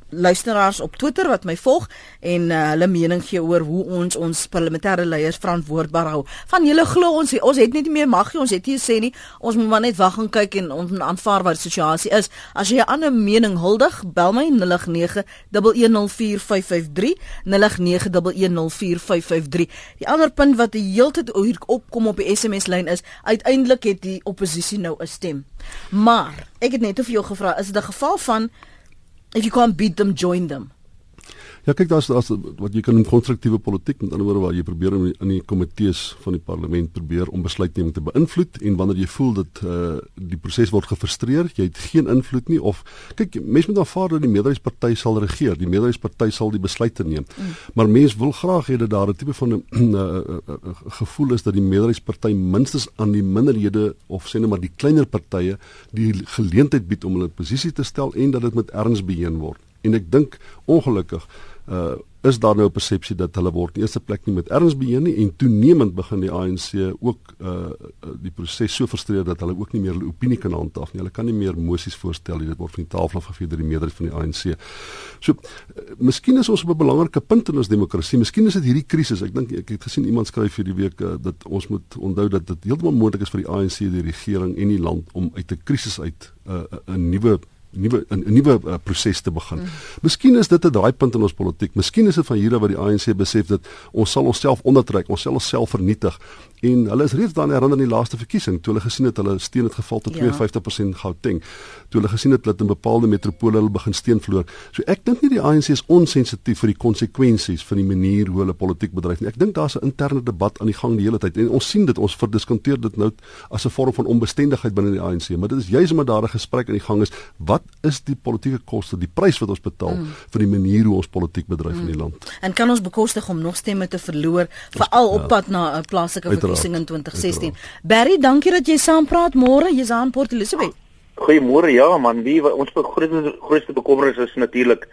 luisteraars op Twitter wat my volg en uh, hulle mening gee oor hoe ons ons parlementêre leiers verantwoordbaar hou. Van julle glo ons ons het net nie meer mag nie, ons het nie sê nie. Ons moet maar net wag en kyk en ons aanvaar wat die situasie is. As jy 'n ander mening huldig, bel my 0891104553 0891104553. Die ander punt wat die hele tyd hier opkom op die SMS lyn is, uiteindelik het die oppositie nou 'n stem. Maar ek het net of jou gevra, is dit 'n geval van If you can't beat them, join them. Ja kyk daar's daar's wat jy kan 'n konstruktiewe politiek met ander woorde waar jy probeer in die, in die komitees van die parlement probeer om besluitneming te beïnvloed en wanneer jy voel dat uh die proses word gefrustreer, jy het geen invloed nie of kyk mense moet aanvaar dat die meerderheidsparty sal regeer, die meerderheidsparty sal die besluite neem. Mm. Maar mense wil graag hê dat daar 'n tipe van 'n uh, uh, uh, gevoel is dat die meerderheidsparty minstens aan die minderhede of sê net maar die kleiner partye die geleentheid bied om hulle posisie te stel en dat dit met erns beheen word. En ek dink ongelukkig uh is daar nou 'n persepsie dat hulle word in eerste plek nie met erns beheer nie en toenemend begin die ANC ook uh, uh die proses so frustreer dat hulle ook nie meer hulle opinie kan handhaaf nie. Hulle kan nie meer mosies voorstel nie. Dit word van die tafel afgevee deur die meerderheid van die ANC. So uh, miskien is ons op 'n belangrike punt in ons demokrasie. Miskien is dit hierdie krisis. Ek dink ek het gesien iemand skryf hierdie week uh, dat ons moet onthou dat dit heeltemal moontlik is vir die ANC, die regering en die land om uit 'n krisis uit 'n uh, 'n nuwe nuwe 'n nuwe uh, proses te begin. Mm. Miskien is dit 'n draaipunt in ons politiek. Miskien is dit van hier af wat die ANC besef dat ons sal onsself ondertrek, ons sal onsself vernietig En hulle is reeds dan herinner in die laaste verkiesing toe hulle gesien het hulle steun het geval tot ja. 52% Gauteng. Toe hulle gesien het dat in bepaalde metropole hulle begin steun verloor. So ek dink nie die ANC is onsensitief vir die konsekwensies van die manier hoe hulle politiek bedryf nie. Ek dink daar's 'n interne debat aan die gang die hele tyd en ons sien dit ons verdiskonteer dit nou as 'n vorm van onbestendigheid binne die ANC, maar dit is juis omdat daar 'n gesprek aan die gang is. Wat is die politieke koste, die prys wat ons betaal mm. vir die manier hoe ons politiek bedryf mm. in die land? En kan ons bekostig om nog stemme te verloor veral op ja. pad na 'n plaaslike verkiesing in 2016? Uiteraard. Barry, dankie dat jy saampraat môre. Jy's aan Port Elizabeth. Goeiemôre. Ja man, wie ons grootste grootste bekommernis is natuurlik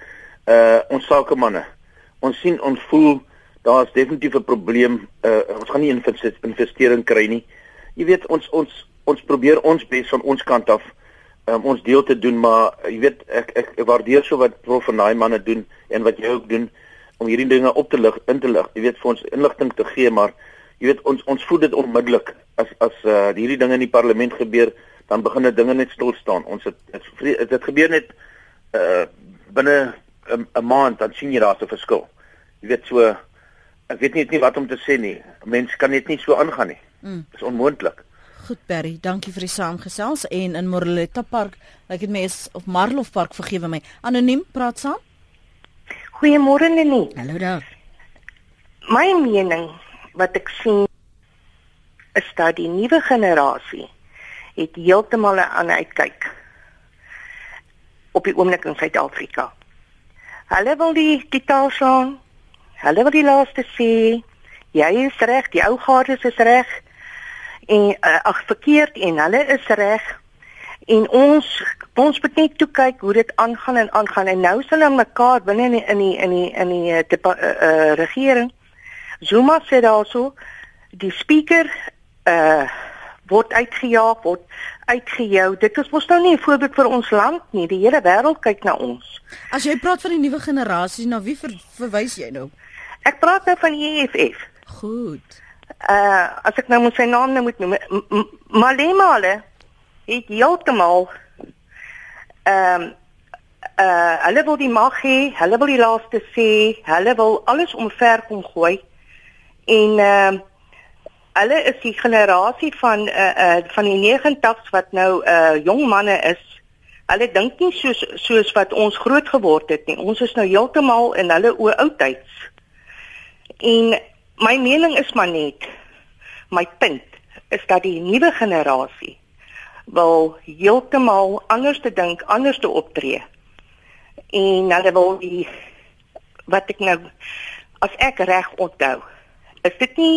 uh ons sakemanne. Ons sien ons voel daar's definitief 'n probleem. Uh ons gaan nie investering kry nie. Jy weet ons ons ons probeer ons bes van ons kant af um, ons deel te doen, maar jy weet ek ek, waardeer so wat prof van daai manne doen en wat jy ook doen om hierdie dinge op te lig, in te lig. Jy weet vir ons inligting te gee, maar jy weet ons ons voel dit onmiddellik as as uh, hierdie dinge in die parlement gebeur dan begin dit dinge net stil staan. Ons het dit dit gebeur net uh binne 'n maand dan sien jy daar's 'n verskil. Jy weet so ek weet nie, nie wat om te sê nie. Mense kan net nie so aangaan nie. Mm. Dit is onmoontlik. Goed Berry, dankie vir die saamgesels en in Morletta Park, ek het mes of Marlof Park vergewe my. Anoniem praat saam. Goeiemôre Nenie. Hallo daar. My mening wat ek sien is dat die nuwe generasie het heeltemal 'n ander uitkyk op die oomblik in Suid-Afrika. Hulle wil die die taal slaan. Hulle wil die laaste sê jy is reg, die ou garde is reg en uh, ag verkeerd en hulle is reg en ons ons moet net toe kyk hoe dit aangaan en aangaan en nou sal hulle mekaar binne in die in die in die in die uh, uh, uh, regering Zuma sê daarso die speaker uh word uitgejaag word uitgejou. Dit is mos nou nie 'n voorbeeld vir ons land nie. Die hele wêreld kyk na ons. As jy praat van die nuwe generasie, na wie ver, verwys jy nou? Ek praat nou van die EFF. Goed. Uh as ek nou moet sy naam nou moet noem, Malemale het heeltemal ehm um, uh hulle wil die mag hê, hulle wil die laaste sê, hulle wil alles omver kom gooi. En ehm uh, hulle is die generasie van uh uh van die 90s wat nou uh jong manne is. Hulle dink nie soos soos wat ons groot geword het nie. Ons is nou heeltemal in hulle oë oudtyds. En my mening is maar net my punt is dat die nuwe generasie wil heeltemal anders te dink, anders te optree. En hulle wil die wat ek nou as ek reg onthou, is dit nie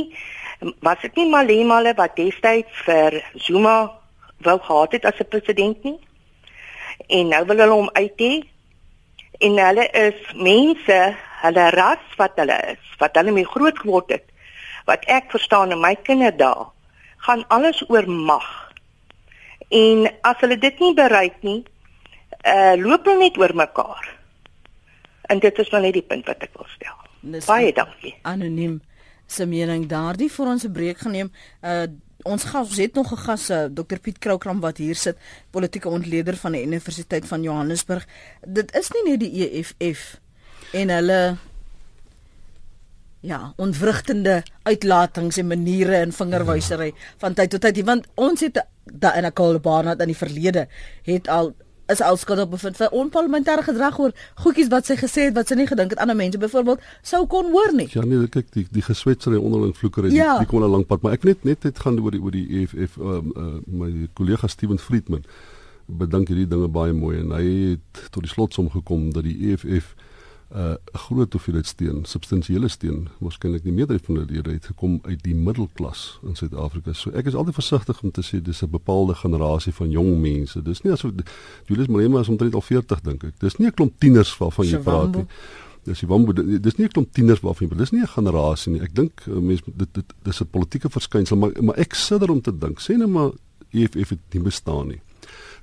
was dit nie Malemale wat destyds vir Zuma wou gehad het as 'n president nie? En nou wil hulle hom uit hê. En hulle is mense, hulle ras wat hulle is, wat hulle mee groot geword het. Wat ek verstaan in my kinderdae, gaan alles oor mag. En as hulle dit nie bereik nie, uh loop hulle net oor mekaar. En dit is wel net die punt wat ek wil stel. Baie dankie. Anoniem se mening daardie vir ons 'n breek geneem. Uh ons gas het nog 'n gas, uh, Dr Piet Kroukram wat hier sit, politieke ontleder van die Universiteit van Johannesburg. Dit is nie net die EFF en hulle ja, onvrugtende uitlatings en maniere en vingerwysery van tyd tot tyd, want ons het da in 'n kolbaan in die verlede het al is alskuldig bevind vir onparlementêre gedrag oor goedjies wat sy gesê het wat sy nie gedink het ander mense byvoorbeeld sou kon hoor nie. Ja nee, kyk die die geswetsery onderling vloekery ja. die, die kom 'n lang pad, maar ek net net het gaan oor die oor die EFF um, uh, my kollega Steven Friedman bedink hierdie dinge baie mooi en hy het tot die slotsom gekom dat die EFF 'n uh, groot hoeveelheid steen, substansiële steen, waarskynlik die meerderheid van hulle het gekom uit die middelklas in Suid-Afrika. So ek is altyd versigtig om te sê dis 'n bepaalde generasie van jong mense. Dis nie asof Julius Malema is omtrent al 40 dink ek. Dis nie 'n klomp tieners waarvan jy praat nie. Dis die wambo dis nie 'n klomp tieners waarvan jy praat. Dis nie 'n generasie nie. Ek dink uh, mense dit dit dis 'n politieke verskynsel, maar maar ek sidder om te dink. Sê net maar EFF het nie bestaan nie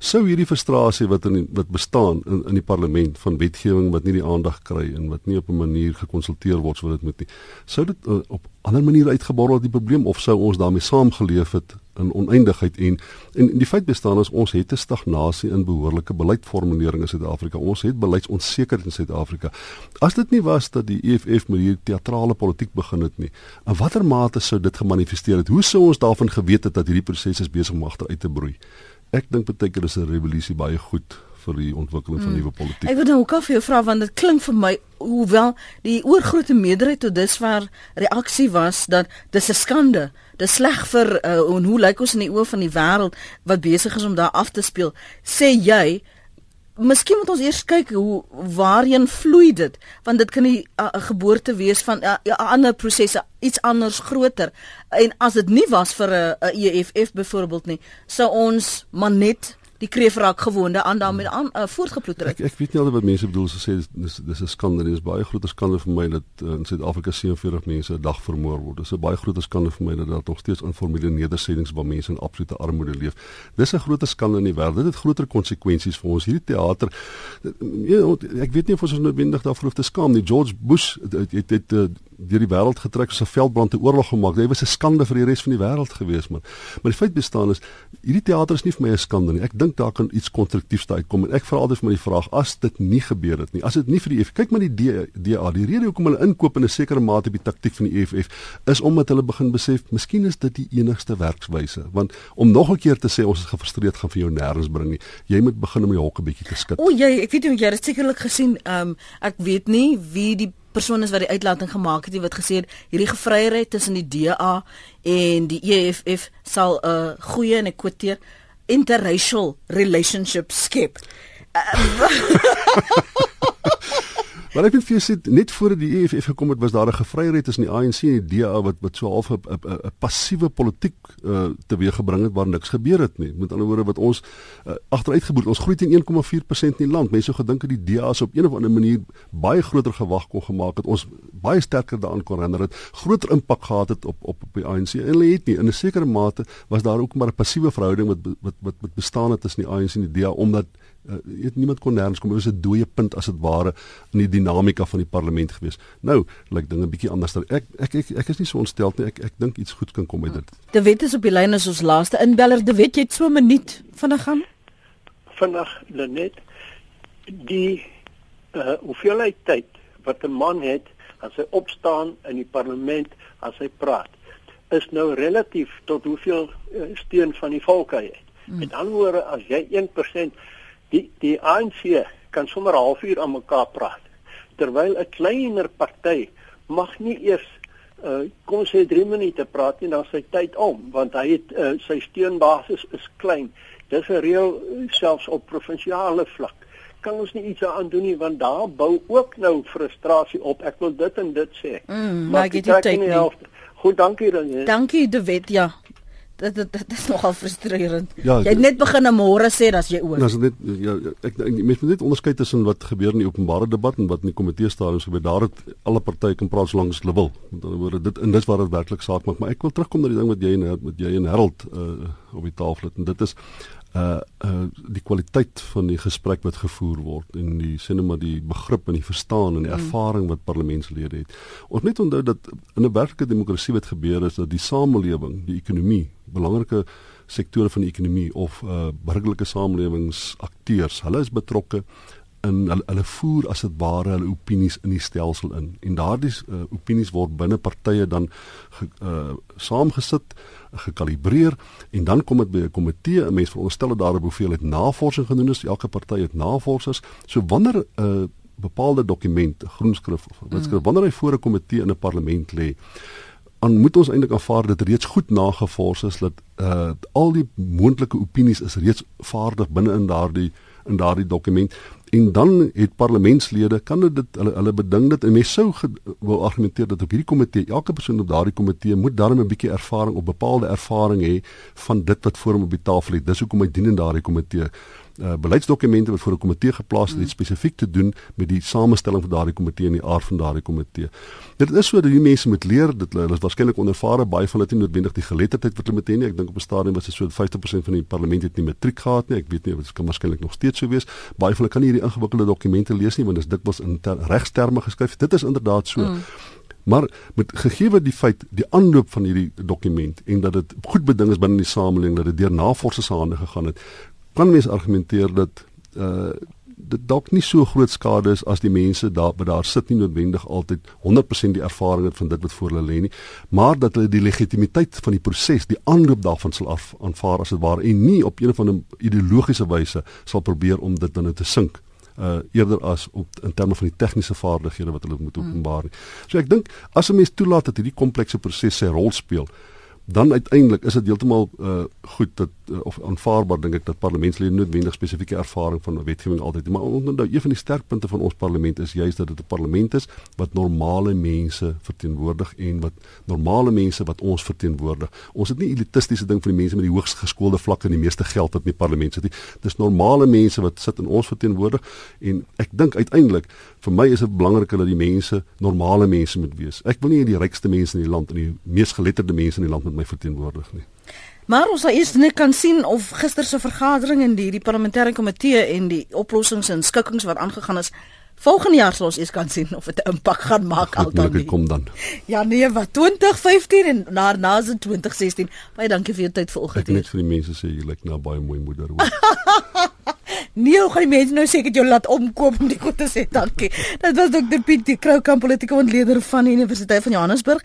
sou hierdie frustrasie wat in wat bestaan in in die parlement van wetgewing wat nie die aandag kry en wat nie op 'n manier gekonsulteer word soos dit moet nie sou dit uh, op ander maniere uitgeborrel die probleem of sou ons daarmee saamgeleef het in oneindigheid en en die feit bestaan is ons het 'n stagnasie in behoorlike beleidsformulering in Suid-Afrika. Ons het beleidsonsekerheid in Suid-Afrika. As dit nie was dat die EFF met hierdie teatrale politiek begin het nie, in watter mate sou dit gemanifesteer het? Hoe sou ons daarvan geweet het dat hierdie proses besig om agteruit te broei? Ek dink baie keer is 'n revolusie baie goed vir die ontwikkeling van mm. nuwe politiek. Ek wil nou ook af vir jou vra want dit klink vir my hoewel die oorgrootste meerderheid tot dusver reaksie was dat dis 'n skande. Dis sleg vir uh, en hoe lyk ons in die oë van die wêreld wat besig is om daar af te speel? Sê jy Miskien moet ons eers kyk hoe waarheen vloei dit want dit kan 'n geboorte wees van 'n ander prosesse iets anders groter. En as dit nie was vir 'n EFF byvoorbeeld nie sou ons maar net die kreefraak gewoonde aan daarmee aan uh, voortgeploeter het. Ek ek weet nie wat mense bedoel as sê dis dis 'n skande, dis baie groot skande vir my dat uh, in Suid-Afrika 47 mense 'n dag vermoor word. Dis 'n baie groot skande vir my dat daar nog steeds informele nedersettings waar mense in absolute armoede leef. Dis 'n groot skande in die wêreld. Dit het groter konsekwensies vir ons. Hierdie teater ja, ek weet nie of ons noodwendig daarvoor hoef te skaam nie. George Bush het het, het, het deur die wêreld getrek as 'n veldbrand te oorlog gemaak. Dit was 'n skande vir die res van die wêreld gewees, man. Maar die feit bestaan is hierdie teater is nie vir my 'n skande nie. Ek dink daar kan iets konstruktiefs uitkom en ek vra altyd vir my die vraag as dit nie gebeur het nie. As dit nie vir die EFF kyk maar die DA, die rede hoekom hulle inkoop in 'n sekere mate op die taktik van die EFF is omdat hulle begin besef miskien is dit die enigste werkswyse. Want om nog 'n keer te sê ons is gefrustreerd gaan vir jou nêrens bring nie. Jy moet begin om die hokke bietjie te skud. O, jy, ek weet jy het sekerlik gesien, ehm um, ek weet nie wie die persone wat die uitlating gemaak het wat gesê het hierdie gevryheid tussen die DA en die EFF sal 'n uh, goeie en ek quoteer interracial relationship skep. Uh, <laughs> <laughs> Maar ek het vir sê net voor die EFF gekom het was daar 'n gevryheid tussen die ANC en die DA wat wat so half 'n passiewe politiek uh, teweeggebring het waar niks gebeur het nie. Met ander woorde wat ons uh, agteruit geboet. Ons groei teen 1,4% in die land. Mense sou gedink dat die DA se op een of ander manier baie groter gewag kon gemaak het. Ons baie sterker daaraan kon herinner het. Groter impak gehad het op op op die ANC. En hulle het nie in 'n sekere mate was daar ook maar 'n passiewe verhouding wat wat wat, wat bestaan het tussen die ANC en die DA omdat uh, het niemand kon nêrens kom. Dit was 'n dooie punt as dit ware in die dinamika van die parlement gewees. Nou, lyk dinge bietjie anders. Ek ek ek ek is nie so ontstel nie. Ek ek dink iets goed kan kom uit dit. De Wet is op die lyn as ons laaste inbeller. De Wet, jy het so 'n minuut vinnig gaan. Vinnig, Lenet. Die uh hoeveelheid tyd wat 'n man het as hy opstaan in die parlement as hy praat is nou relatief tot hoeveel uh, steun van die volk hy het. Hmm. Met ander woorde, as jy 1% die die ANC kan sommer 'n halfuur aan mekaar praat terwyl 'n kleiner party mag nie eers uh, kom sê 3 minute praat nie dan sy tyd om want hy het uh, sy steunbasis is klein. Dis 'n reël uh, selfs op provinsiale vlak. Kan ons nie iets aan doen nie want daar bou ook nou frustrasie op. Ek wil dit en dit sê. Mm, maar het dit nie. goed dankie dan dankie de wet ja dit dit dit is nogal frustrerend. Ja, jy het net begin om môre sê dat jy oor. Nou is dit ja ek mens moet net onderskei tussen wat gebeur in die openbare debat en wat in die komitee stadiums gebeur. Daar het alle partye kan praat solank as hulle wil. Met ander woorde dit en dis waar dit werklik saak maak, maar ek wil terugkom na die ding wat jy en wat jy en Harold uh, op die tafel het en dit is uh uh die kwaliteit van die gesprek wat gevoer word en die sinema die begrip en die verstaan en die mm. ervaring wat parlementslede het. Ons moet onthou dat in 'n werklike demokrasie wat gebeur is dat die samelewing, die ekonomie, belangrike sektore van die ekonomie of uh burgerlike samelewingsakteurs, hulle is betrokke en hulle, hulle voer as dit ware hulle opinies in die stelsel in en daardie uh, opinies word binne partye dan ge, uh saamgesit gekalibreer en dan kom dit by 'n komitee. 'n Mens veronderstel dat daar 'n hoeveelheid navorsing gedoen is. Elke party het navorsers. So wanneer 'n uh, bepaalde dokument, groenskrif of wat skryf, mm. wanneer hy voor 'n komitee in 'n parlement lê, dan moet ons eintlik aanvaar dat reeds goed nagevors is dat uh al die moontlike opinies is reeds vaardig binne in daardie in daardie dokument en dan het parlementslede kan dit hulle hulle beding dit en mens sou wil argumenteer dat op hierdie komitee elke persoon op daardie komitee moet darm 'n bietjie ervaring of bepaalde ervaring hê van dit wat voor hom op die tafel lê dis hoekom hy dien in daardie komitee uh, beleidsdokumente wat voor 'n komitee geplaas is, mm. spesifiek te doen met die samestelling van daardie komitee en die aard van daardie komitee. Dit is so dat die mense moet leer, dit hulle is waarskynlik onervare, baie van hulle het nie noodwendig die geletterdheid wat hulle moet hê nie. Ek dink op 'n stadium was dit so 50% van die parlement het nie matriek gehad nie. Ek weet nie of dit kan waarskynlik nog steeds so wees. Baie van hulle kan nie hierdie ingewikkelde dokumente lees nie want dit is dikwels in regsterme geskryf. Dit is inderdaad so. Mm. Maar met gegee die feit die aanloop van hierdie dokument en dat dit goed beding is binne die samelewing dat dit deur navorsers se hande gegaan het, kan mens argumenteer dat uh dit dalk nie so groot skade is as die mense daar by daar sit nie noodwendig altyd 100% die ervaring het van dit wat voor hulle lê nie, maar dat hulle die legitimiteit van die proses, die aanloop daarvan sal aanvaar as dit waar en nie op een of ander ideologiese wyse sal probeer om dit dan nou te sink uh eerder as op in terme van die tegniese vaardighede wat hulle moet openbaar. So ek dink as 'n mens toelaat dat hierdie komplekse proses sy rol speel, dan uiteindelik is dit heeltemal uh goed dat of aanvaarbaar dink ek dat parlementslede noodwendig spesifieke ervaring van wetgewing altyd maar onthou een van die sterkpunte van ons parlement is juist dat dit 'n parlement is wat normale mense verteenwoordig en wat normale mense wat ons verteenwoordig. Ons het nie elitistiese ding van die mense met die hoogste geskoolde vlak en die meeste geld wat in die parlement sit nie. Dis normale mense wat sit en ons verteenwoordig en ek dink uiteindelik vir my is dit belangriker dat die mense normale mense moet wees. Ek wil nie die rykste mense in die land en die mees geletterde mense in die land met my verteenwoordig nie. Maar ons sal eers net kan sien of gister se vergadering in die, die parlementêre komitee en die oplossings en skikkings wat aangegaan is volgende jaar sal ons eers kan sien of dit 'n impak gaan maak altyd nie. kom dan. Ja nee, wat 2015 en na na 2016. Baie dankie vir jou tyd vanoggend. Ek net vir die mense sê jy lyk na baie mooi moeder hoor. <laughs> Nee, hoe gaan die mense nou seker jou laat omkoop om die goed te sê dankie. Dit was Dr Piet die Kroukamp politieke ontleder van die Universiteit van Johannesburg.